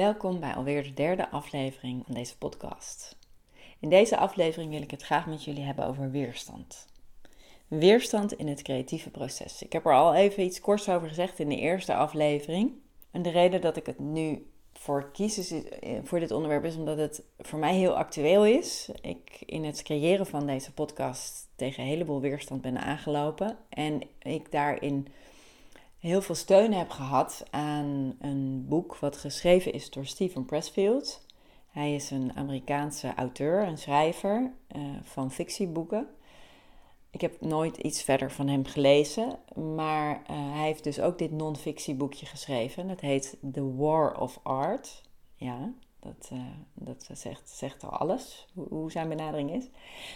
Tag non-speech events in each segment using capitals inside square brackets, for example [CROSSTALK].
Welkom bij alweer de derde aflevering van deze podcast. In deze aflevering wil ik het graag met jullie hebben over weerstand. Weerstand in het creatieve proces. Ik heb er al even iets korts over gezegd in de eerste aflevering. En de reden dat ik het nu voor kies eh, voor dit onderwerp is omdat het voor mij heel actueel is. Ik in het creëren van deze podcast tegen een heleboel weerstand ben aangelopen. En ik daarin heel veel steun heb gehad aan een boek wat geschreven is door Stephen Pressfield. Hij is een Amerikaanse auteur en schrijver uh, van fictieboeken. Ik heb nooit iets verder van hem gelezen, maar uh, hij heeft dus ook dit non-fictieboekje geschreven. Dat heet The War of Art. Ja, dat, uh, dat zegt, zegt al alles, hoe, hoe zijn benadering is.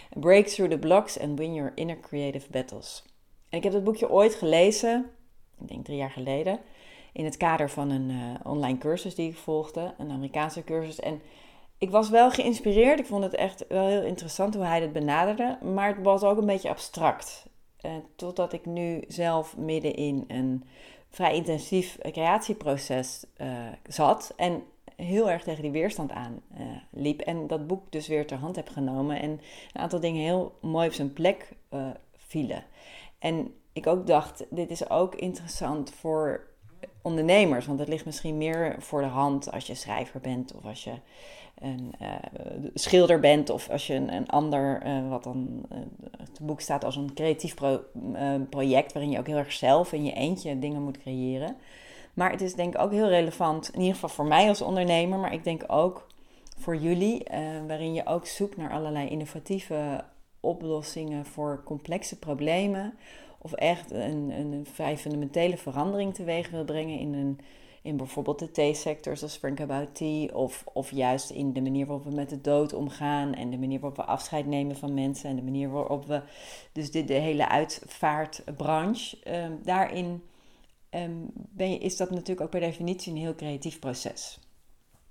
Break through the blocks and win your inner creative battles. En ik heb dat boekje ooit gelezen ik denk drie jaar geleden, in het kader van een uh, online cursus die ik volgde, een Amerikaanse cursus. En ik was wel geïnspireerd. Ik vond het echt wel heel interessant hoe hij het benaderde, maar het was ook een beetje abstract. Uh, totdat ik nu zelf midden in een vrij intensief creatieproces uh, zat en heel erg tegen die weerstand aan liep. En dat boek dus weer ter hand heb genomen en een aantal dingen heel mooi op zijn plek vielen. En ik ook dacht, dit is ook interessant voor ondernemers. Want het ligt misschien meer voor de hand als je schrijver bent of als je een uh, schilder bent of als je een, ander, uh, wat dan uh, het boek staat als een creatief pro, project waarin je ook heel erg zelf in je eentje dingen moet creëren. Maar het is denk ik ook heel relevant, in ieder geval voor mij als ondernemer, maar ik denk ook voor jullie, waarin je ook zoekt naar allerlei innovatieve oplossingen voor complexe problemen of echt een, een vrij fundamentele verandering teweeg wil brengen in, een, in bijvoorbeeld de theesector, zoals Frank About Tea, of, of juist in de manier waarop we met de dood omgaan en de manier waarop we afscheid nemen van mensen en de manier waarop we, dus de, de hele uitvaartbranche, um, daarin um, ben je, is dat natuurlijk ook per definitie een heel creatief proces.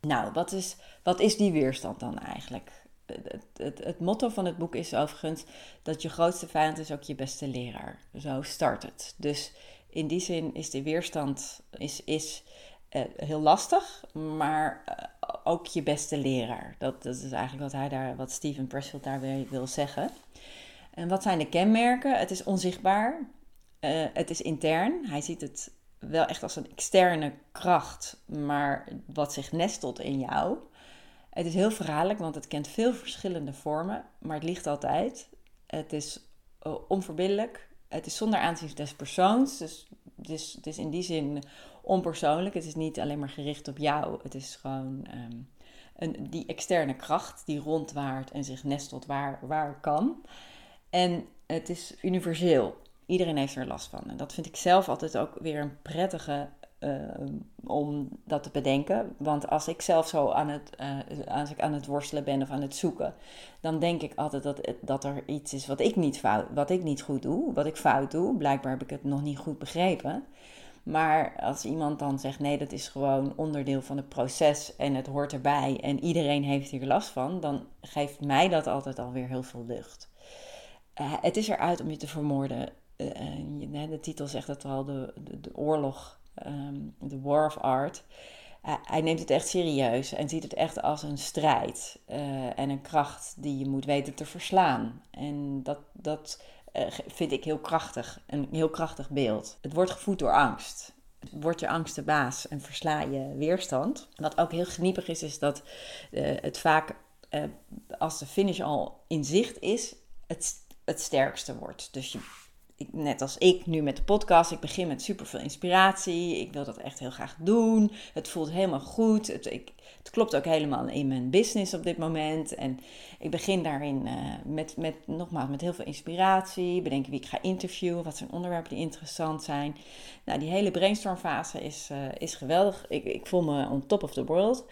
Nou, wat is, wat is die weerstand dan eigenlijk? Het, motto van het boek is overigens dat je grootste vijand is ook je beste leraar. Zo start het. Dus in die zin is de weerstand is, is, uh, heel lastig, maar uh, ook je beste leraar. Dat, dat, is eigenlijk wat, hij daar, wat Steven Pressfield daar wil zeggen. En wat zijn de kenmerken? Het is onzichtbaar, uh, het is intern. Hij ziet het wel echt als een externe kracht, maar wat zich nestelt in jou. Het is heel verhaallijk, want het kent veel verschillende vormen, maar het ligt altijd. Het is uh, onverbiddelijk. Het is zonder aanzien des persoons. Dus het is, is in die zin onpersoonlijk. Het is niet alleen maar gericht op jou. Het is gewoon um, een, die externe kracht die rondwaart en zich nestelt waar, waar kan. En het is universeel. Iedereen heeft er last van. En dat vind ik zelf altijd ook weer een prettige om dat te bedenken. Want als ik zelf zo aan het, uh, als ik aan het worstelen ben of aan het zoeken, dan denk ik altijd dat, dat er iets is wat ik, niet fout, wat ik niet goed doe, wat ik fout doe. Blijkbaar heb ik het nog niet goed begrepen. Maar als iemand dan zegt: nee, dat is gewoon onderdeel van het proces en het hoort erbij en iedereen heeft hier last van, dan geeft mij dat altijd alweer heel veel lucht. Uh, het is eruit om je te vermoorden. Uh, de titel zegt het al: de, de oorlog um, The War of Art. hij neemt het echt serieus en ziet het echt als een strijd uh, en een kracht die je moet weten te verslaan. En dat, dat uh, vind ik heel krachtig, een heel krachtig beeld. Het wordt gevoed door angst. Word je angst de baas en versla je weerstand. Wat ook heel geniepig is, is dat uh, het vaak als de finish al in zicht is, het, het sterkste wordt. Dus je net als ik nu met de podcast, ik begin met super veel inspiratie. Ik wil dat echt heel graag doen. Het voelt helemaal goed. Het, ik, het klopt ook helemaal in mijn business op dit moment. En ik begin daarin uh, met, met, nogmaals, met heel veel inspiratie. Bedenken wie ik ga interviewen, wat zijn onderwerpen die interessant zijn. Nou, die hele brainstormfase is, uh, is geweldig. Ik, ik voel me on top of the world.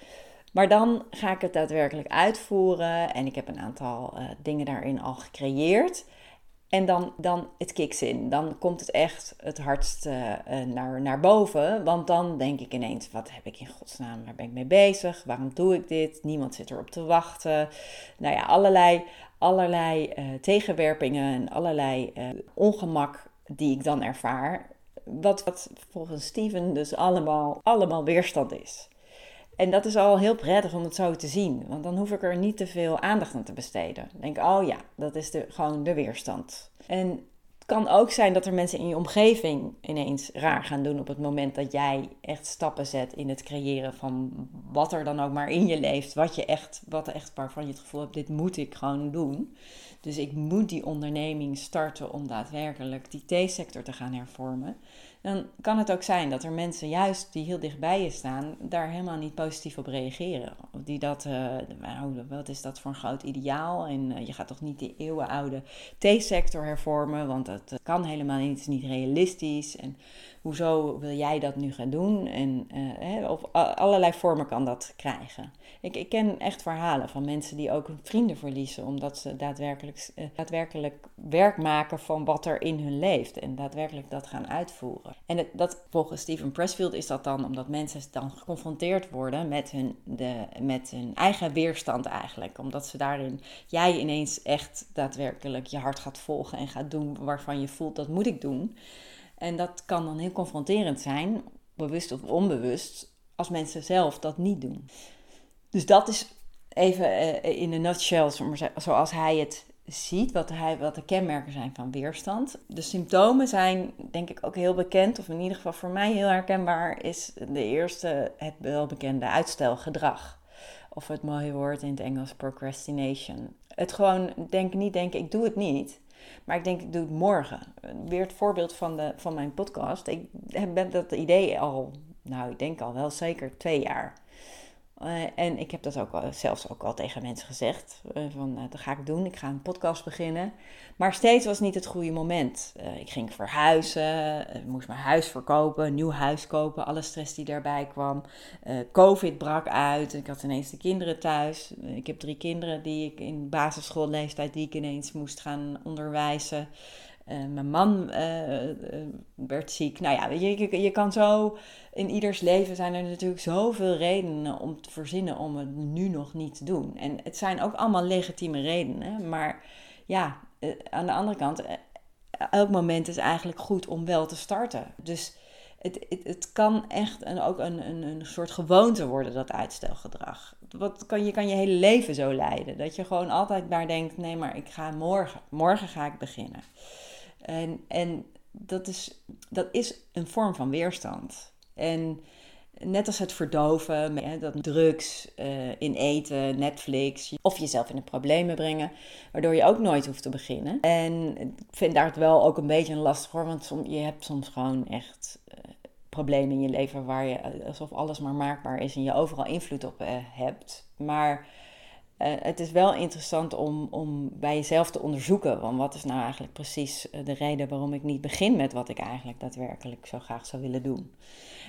Maar dan ga ik het daadwerkelijk uitvoeren en ik heb een aantal uh, dingen daarin al gecreëerd. En dan, dan het kicks in. Dan komt het echt het hardst uh, naar, naar boven. Want dan denk ik ineens: wat heb ik in godsnaam? Waar ben ik mee bezig? Waarom doe ik dit? Niemand zit erop te wachten. Nou ja, allerlei, allerlei uh, tegenwerpingen en allerlei ongemak die ik dan ervaar. Wat, wat volgens Steven dus allemaal, allemaal weerstand is. En dat is al heel prettig om het zo te zien, want dan hoef ik er niet te veel aandacht aan te besteden. Denk, oh ja, dat is de, gewoon de weerstand. En het kan ook zijn dat er mensen in je omgeving ineens raar gaan doen op het moment dat jij echt stappen zet in het creëren van wat er dan ook maar in je leeft, wat je echt, wat echt waarvan je het gevoel hebt, dit moet ik gewoon doen. Dus ik moet die onderneming starten om daadwerkelijk die theesector te gaan hervormen dan kan het ook zijn dat er mensen juist die heel dichtbij je staan, daar helemaal niet positief op reageren. Of die dat, uh, wat is dat voor een groot ideaal? En uh, je gaat toch niet die eeuwenoude theesector hervormen, want dat kan helemaal niet, het is niet realistisch. En hoezo wil jij dat nu gaan doen? En uh, op allerlei vormen kan dat krijgen. Ik, ik, ken echt verhalen van mensen die ook hun vrienden verliezen, omdat ze daadwerkelijk, daadwerkelijk werk maken van wat er in hun leeft en daadwerkelijk dat gaan uitvoeren. En dat, volgens Steven Pressfield is dat dan omdat mensen dan geconfronteerd worden met hun, de, met hun eigen weerstand eigenlijk. Omdat ze daarin, jij ineens echt daadwerkelijk je hart gaat volgen en gaat doen waarvan je voelt dat moet ik doen. En dat kan dan heel confronterend zijn, bewust of onbewust, als mensen zelf dat niet doen. Dus dat is even uh, in een nutshell, zoals hij het ziet, wat, hij, wat de kenmerken zijn van weerstand. De symptomen zijn denk ik ook heel bekend, of in ieder geval voor mij heel herkenbaar, is de eerste het welbekende uitstelgedrag. Of het mooie woord in het Engels procrastination. Het gewoon denk, niet denken, ik doe het niet. Maar ik denk, ik doe het morgen. Weer het voorbeeld van, de, van mijn podcast. Ik heb dat idee al, nou, ik denk al wel zeker twee jaar. Uh, en ik heb dat ook zelfs ook al tegen mensen gezegd. Uh, van, uh, dat ga ik doen. Ik ga een podcast beginnen. Maar steeds was niet het goede moment. ik ging verhuizen. moest mijn huis verkopen. Een nieuw huis kopen. Alle stress die daarbij kwam. Covid brak uit. Ik had ineens de kinderen thuis. ik heb drie kinderen die ik in basisschoolleeftijd... die ik ineens moest gaan onderwijzen. Uh, mijn man uh, uh, werd ziek. Nou ja, je, je, je, kan zo. In ieders leven zijn er natuurlijk zoveel redenen om te verzinnen om het nu nog niet te doen. En het zijn ook allemaal legitieme redenen. Maar ja, aan de andere kant, elk moment is eigenlijk goed om wel te starten. Dus het, het, het kan echt een, ook een, een, een soort gewoonte worden, dat uitstelgedrag. Wat kan, je kan je hele leven zo leiden. Dat je gewoon altijd maar denkt: nee, maar ik ga morgen. Morgen ga ik beginnen. En, en dat, is, dat is een vorm van weerstand. En net als het verdoven, dat drugs uh, in eten, Netflix, of jezelf in de problemen brengen, waardoor je ook nooit hoeft te beginnen. En ik vind daar het wel ook een beetje een lastig voor, want je hebt soms gewoon echt uh, problemen in je leven waar je alsof alles maar maakbaar is en je overal invloed op hebt. Maar het is wel interessant om, om bij jezelf te onderzoeken. Want wat is nou eigenlijk precies eh, de reden waarom ik niet begin met wat ik eigenlijk daadwerkelijk zo graag zou willen doen?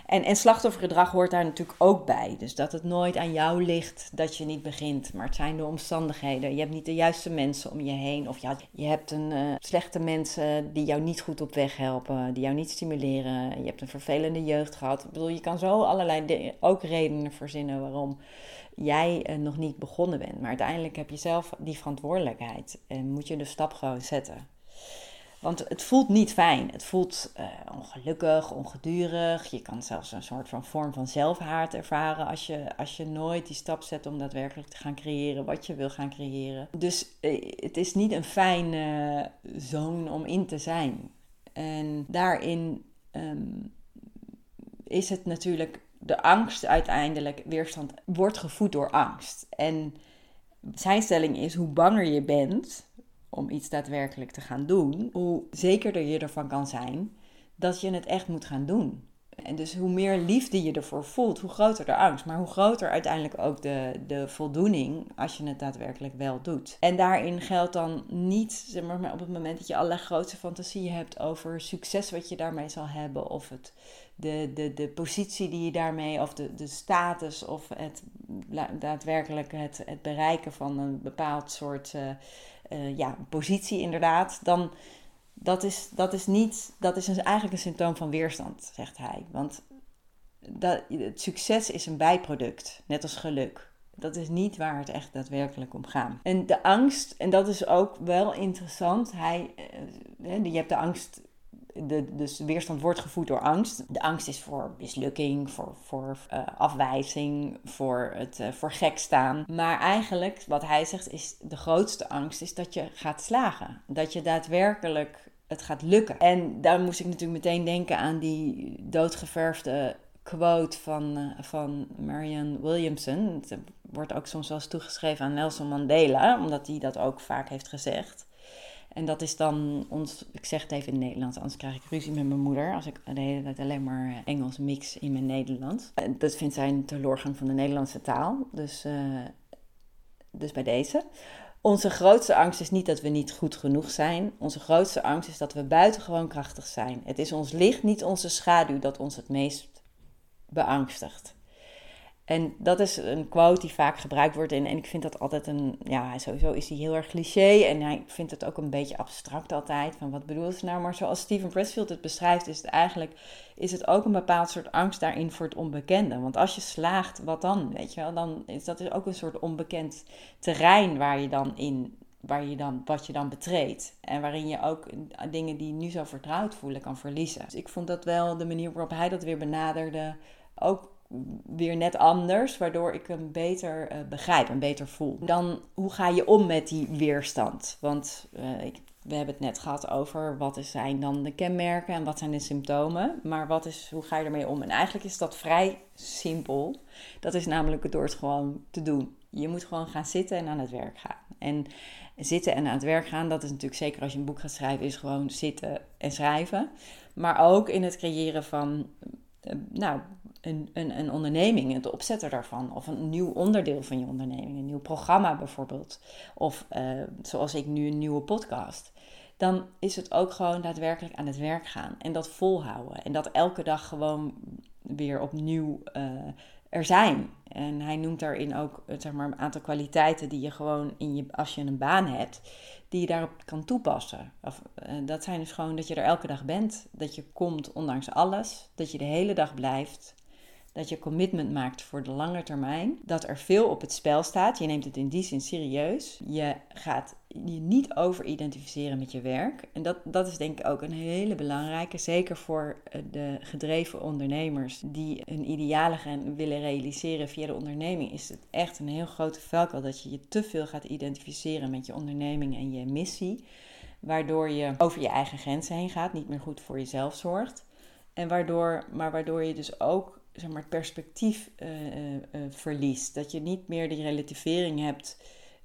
En, en slachtoffergedrag hoort daar natuurlijk ook bij. Dus dat het nooit aan jou ligt dat je niet begint. Maar het zijn de omstandigheden. Je hebt niet de juiste mensen om je heen. Of ja, je hebt een uh, slechte mensen die jou niet goed op weg helpen. Die jou niet stimuleren. Je hebt een vervelende jeugd gehad. Ik bedoel, je kan zo allerlei ook redenen verzinnen waarom jij uh, nog niet begonnen bent. Maar uiteindelijk heb je zelf die verantwoordelijkheid en moet je de stap gewoon zetten. Want het voelt niet fijn. Het voelt uh, ongelukkig, ongedurig. Je kan zelfs een soort van vorm van zelfhaat ervaren als je, als je nooit die stap zet om daadwerkelijk te gaan creëren wat je wil gaan creëren. Dus uh, het is niet een fijne zone om in te zijn. En daarin um, is het natuurlijk de angst uiteindelijk, weerstand, wordt gevoed door angst. En zijn stelling is, hoe banger je bent, om iets daadwerkelijk te gaan doen, hoe zekerder je ervan kan zijn dat je het echt moet gaan doen. En dus hoe meer liefde je ervoor voelt, hoe groter de angst. Maar hoe groter uiteindelijk ook de, de voldoening als je het daadwerkelijk wel doet. En daarin geldt dan niet, zeg maar, op het moment dat je allerlei grote fantasieën hebt over succes wat je daarmee zal hebben. Of het, de, de, de positie die je daarmee, of de, de status, of het daadwerkelijk het, het bereiken van een bepaald soort uh, uh, ja, positie inderdaad. Dan dat is, dat is, niet, dat is eigenlijk een symptoom van weerstand, zegt hij. Want dat, het succes is een bijproduct, net als geluk. Dat is niet waar het echt daadwerkelijk om gaat. En de angst, en dat is ook wel interessant. Hij, eh, je hebt de angst, de, dus de weerstand wordt gevoed door angst. De angst is voor mislukking, voor, voor uh, afwijzing, voor het voor gek staan. Maar eigenlijk, wat hij zegt, is de grootste angst is dat je gaat slagen. Dat je daadwerkelijk het gaat lukken. En daar moest ik natuurlijk meteen denken aan die doodgeverfde quote van, uh, van Marianne Williamson. Het wordt ook soms wel eens toegeschreven aan Nelson Mandela, omdat hij dat ook vaak heeft gezegd. En dat is dan ons, ik zeg het even in het Nederlands, anders krijg ik ruzie met mijn moeder als ik de hele tijd alleen maar Engels mix in mijn Nederlands. Dat vindt zij een teleurgang van de Nederlandse taal. Dus, dus bij deze. Onze grootste angst is niet dat we niet goed genoeg zijn. Onze grootste angst is dat we buitengewoon krachtig zijn. Het is ons licht, niet onze schaduw, dat ons het meest beangstigt. En dat is een quote die vaak gebruikt wordt. En, en ik vind dat altijd een. Ja, sowieso is hij heel erg cliché. En hij vindt het ook een beetje abstract altijd. Van wat bedoelt ze nou? Maar zoals Steven Pressfield het beschrijft, is het eigenlijk. Is het ook een bepaald soort angst daarin voor het onbekende. Want als je slaagt, wat dan? Weet je wel, dan is dat is ook een soort onbekend terrein waar je dan in. Waar je dan, wat je dan betreedt. En waarin je ook dingen die nu zo vertrouwd voelen kan verliezen. Dus ik vond dat wel de manier waarop hij dat weer benaderde. Ook weer net anders, waardoor ik hem beter uh, begrijp en beter voel. Dan, hoe ga je om met die weerstand? Want uh, ik, we hebben het net gehad over wat zijn dan de kenmerken en wat zijn de symptomen. Maar wat is, hoe ga je ermee om? En eigenlijk is dat vrij simpel. Dat is namelijk door het gewoon te doen. Je moet gewoon gaan zitten en aan het werk gaan. En zitten en aan het werk gaan, dat is natuurlijk zeker als je een boek gaat schrijven, is gewoon zitten en schrijven. Maar ook in het creëren van, uh, nou, een, een, een onderneming, het opzetten daarvan, of een nieuw onderdeel van je onderneming, een nieuw programma bijvoorbeeld, of uh, zoals ik nu een nieuwe podcast, dan is het ook gewoon daadwerkelijk aan het werk gaan en dat volhouden en dat elke dag gewoon weer opnieuw uh, er zijn. En hij noemt daarin ook zeg maar, een aantal kwaliteiten die je gewoon in je, als je een baan hebt, die je daarop kan toepassen. Of, dat zijn dus gewoon dat je er elke dag bent, dat je komt ondanks alles, dat je de hele dag blijft, dat je commitment maakt voor de lange termijn. Dat er veel op het spel staat. Je neemt het in die zin serieus. Je gaat je niet over-identificeren met je werk. En dat, dat is denk ik ook een hele belangrijke. Zeker voor eh, de gedreven ondernemers die hun idealen willen realiseren via de onderneming. Is het echt een heel grote valkuil dat je je te veel gaat identificeren met je onderneming en je missie. Waardoor je over je eigen grenzen heen gaat, niet meer goed voor jezelf zorgt. En waardoor, maar waardoor je dus ook zeg maar, het perspectief uh, uh, verliest. Dat je niet meer die relativering hebt,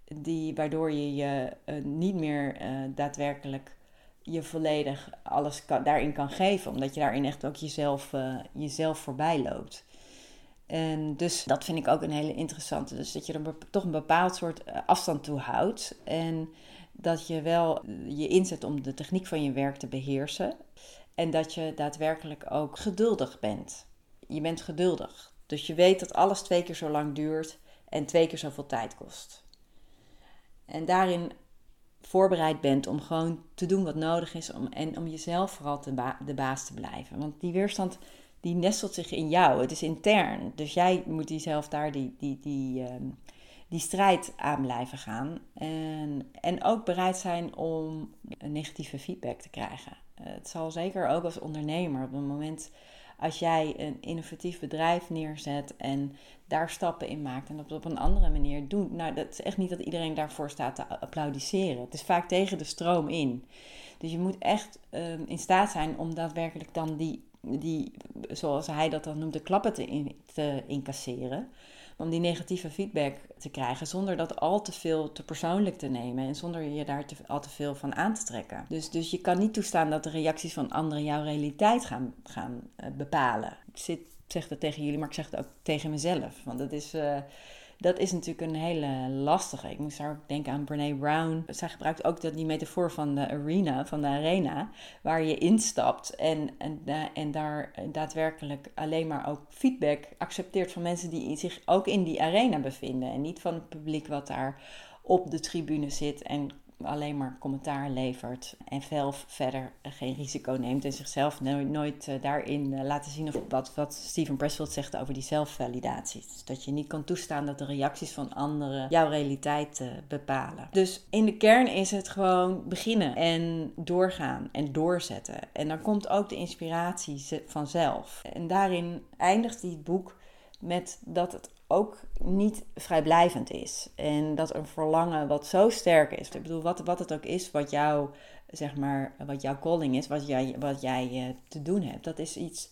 die, waardoor je je niet meer daadwerkelijk je volledig alles kan, daarin kan geven. Omdat je daarin echt ook jezelf, jezelf voorbij loopt. En dus dat vind ik ook een hele interessante. Dus dat je er toch een bepaald soort afstand toe houdt. En dat je wel je inzet om de techniek van je werk te beheersen. En dat je daadwerkelijk ook geduldig bent je bent geduldig. Dus je weet dat alles twee keer zo lang duurt en twee keer zoveel tijd kost. En daarin voorbereid bent om gewoon te doen wat nodig is om, en om jezelf vooral de baas te blijven. Want die weerstand die nestelt zich in jou. Het is intern. Dus jij moet jezelf daar die, die, die, uh, die strijd aan blijven gaan. En, en ook bereid zijn om negatieve feedback te krijgen. Het zal zeker ook als ondernemer op het moment als jij een innovatief bedrijf neerzet en daar stappen in maakt en dat op een andere manier doet. Nou, dat is echt niet dat iedereen daarvoor staat te applaudisseren. Het is vaak tegen de stroom in. Dus je moet echt um, in staat zijn om daadwerkelijk dan die, die, zoals hij dat dan noemt, de klappen te, in, te incasseren. Om die negatieve feedback te krijgen zonder dat al te veel te persoonlijk te nemen en zonder je daar te, al te veel van aan te trekken. Dus, dus je kan niet toestaan dat de reacties van anderen jouw realiteit gaan, gaan uh, bepalen. Ik zit, zeg dat tegen jullie, maar ik zeg het ook tegen mezelf. Want dat is. Uh, dat is natuurlijk een hele lastige. Ik moest daar ook denken aan Brene Brown. Zij gebruikt ook dat, die metafoor van de arena, van de arena, waar je instapt en, en, eh, en daar daadwerkelijk alleen maar ook feedback accepteert van mensen die zich ook in die arena bevinden. En niet van het publiek wat daar op de tribune zit en alleen maar commentaar levert en zelf verder geen risico neemt en zichzelf nooit, nooit eh, daarin uh, laten zien of wat, wat Steven Pressfield zegt over die zelfvalidatie. Dus dat je niet kan toestaan dat de reacties van anderen jouw realiteit uh, bepalen. Dus in de kern is het gewoon beginnen en doorgaan en doorzetten. En dan komt ook de inspiratie vanzelf. En daarin eindigt die boek met dat het ook niet vrijblijvend is. En dat een verlangen wat zo sterk is. Ik bedoel, wat, wat het ook is wat jou, zeg maar, wat jouw calling is, wat jij, wat jij uh, te doen hebt. Dat is iets,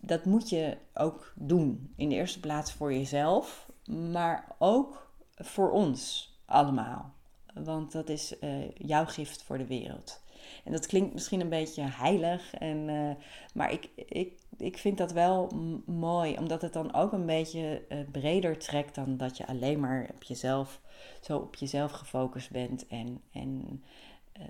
dat moet je ook doen. In de eerste plaats voor jezelf, maar ook voor ons allemaal. Want dat is uh, jouw gift voor de wereld. En dat klinkt misschien een beetje heilig, en, uh, maar ik, ik ik vind dat wel mooi, omdat het dan ook een beetje uh, breder trekt dan dat je alleen maar op jezelf, zo op jezelf gefocust bent. En, en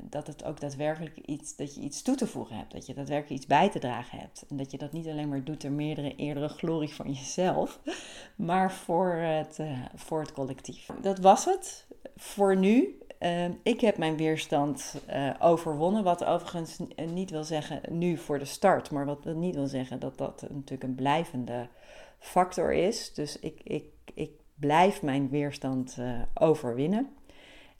dat het ook daadwerkelijk iets, dat je iets toe te voegen hebt, dat je daadwerkelijk iets bij te dragen hebt. En dat je dat niet alleen maar doet ter meerdere eerdere glorie van jezelf, [LAUGHS] maar voor het, uh, voor het collectief. Dat was het voor nu. Ehm, ik heb mijn weerstand overwonnen, wat overigens niet wil zeggen nu voor de start, maar wat niet wil zeggen dat dat natuurlijk een blijvende factor is. Dus ik, ik, ik blijf mijn weerstand overwinnen.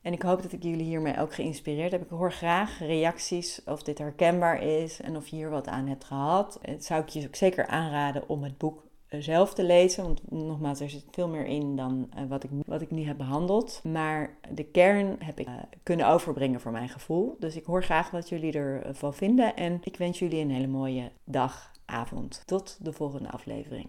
En ik hoop dat ik jullie hiermee ook geïnspireerd heb. Ik hoor graag reacties of dit herkenbaar is en of je hier wat aan hebt gehad. Zou ik je ook zeker aanraden om het boek zelf te lezen. Want nogmaals, er zit veel meer in dan uh, wat, ik, wat ik nu heb behandeld. Maar de kern heb ik uh, kunnen overbrengen voor mijn gevoel. Dus ik hoor graag wat jullie ervan vinden. En ik wens jullie een hele mooie dag, avond. Tot de volgende aflevering.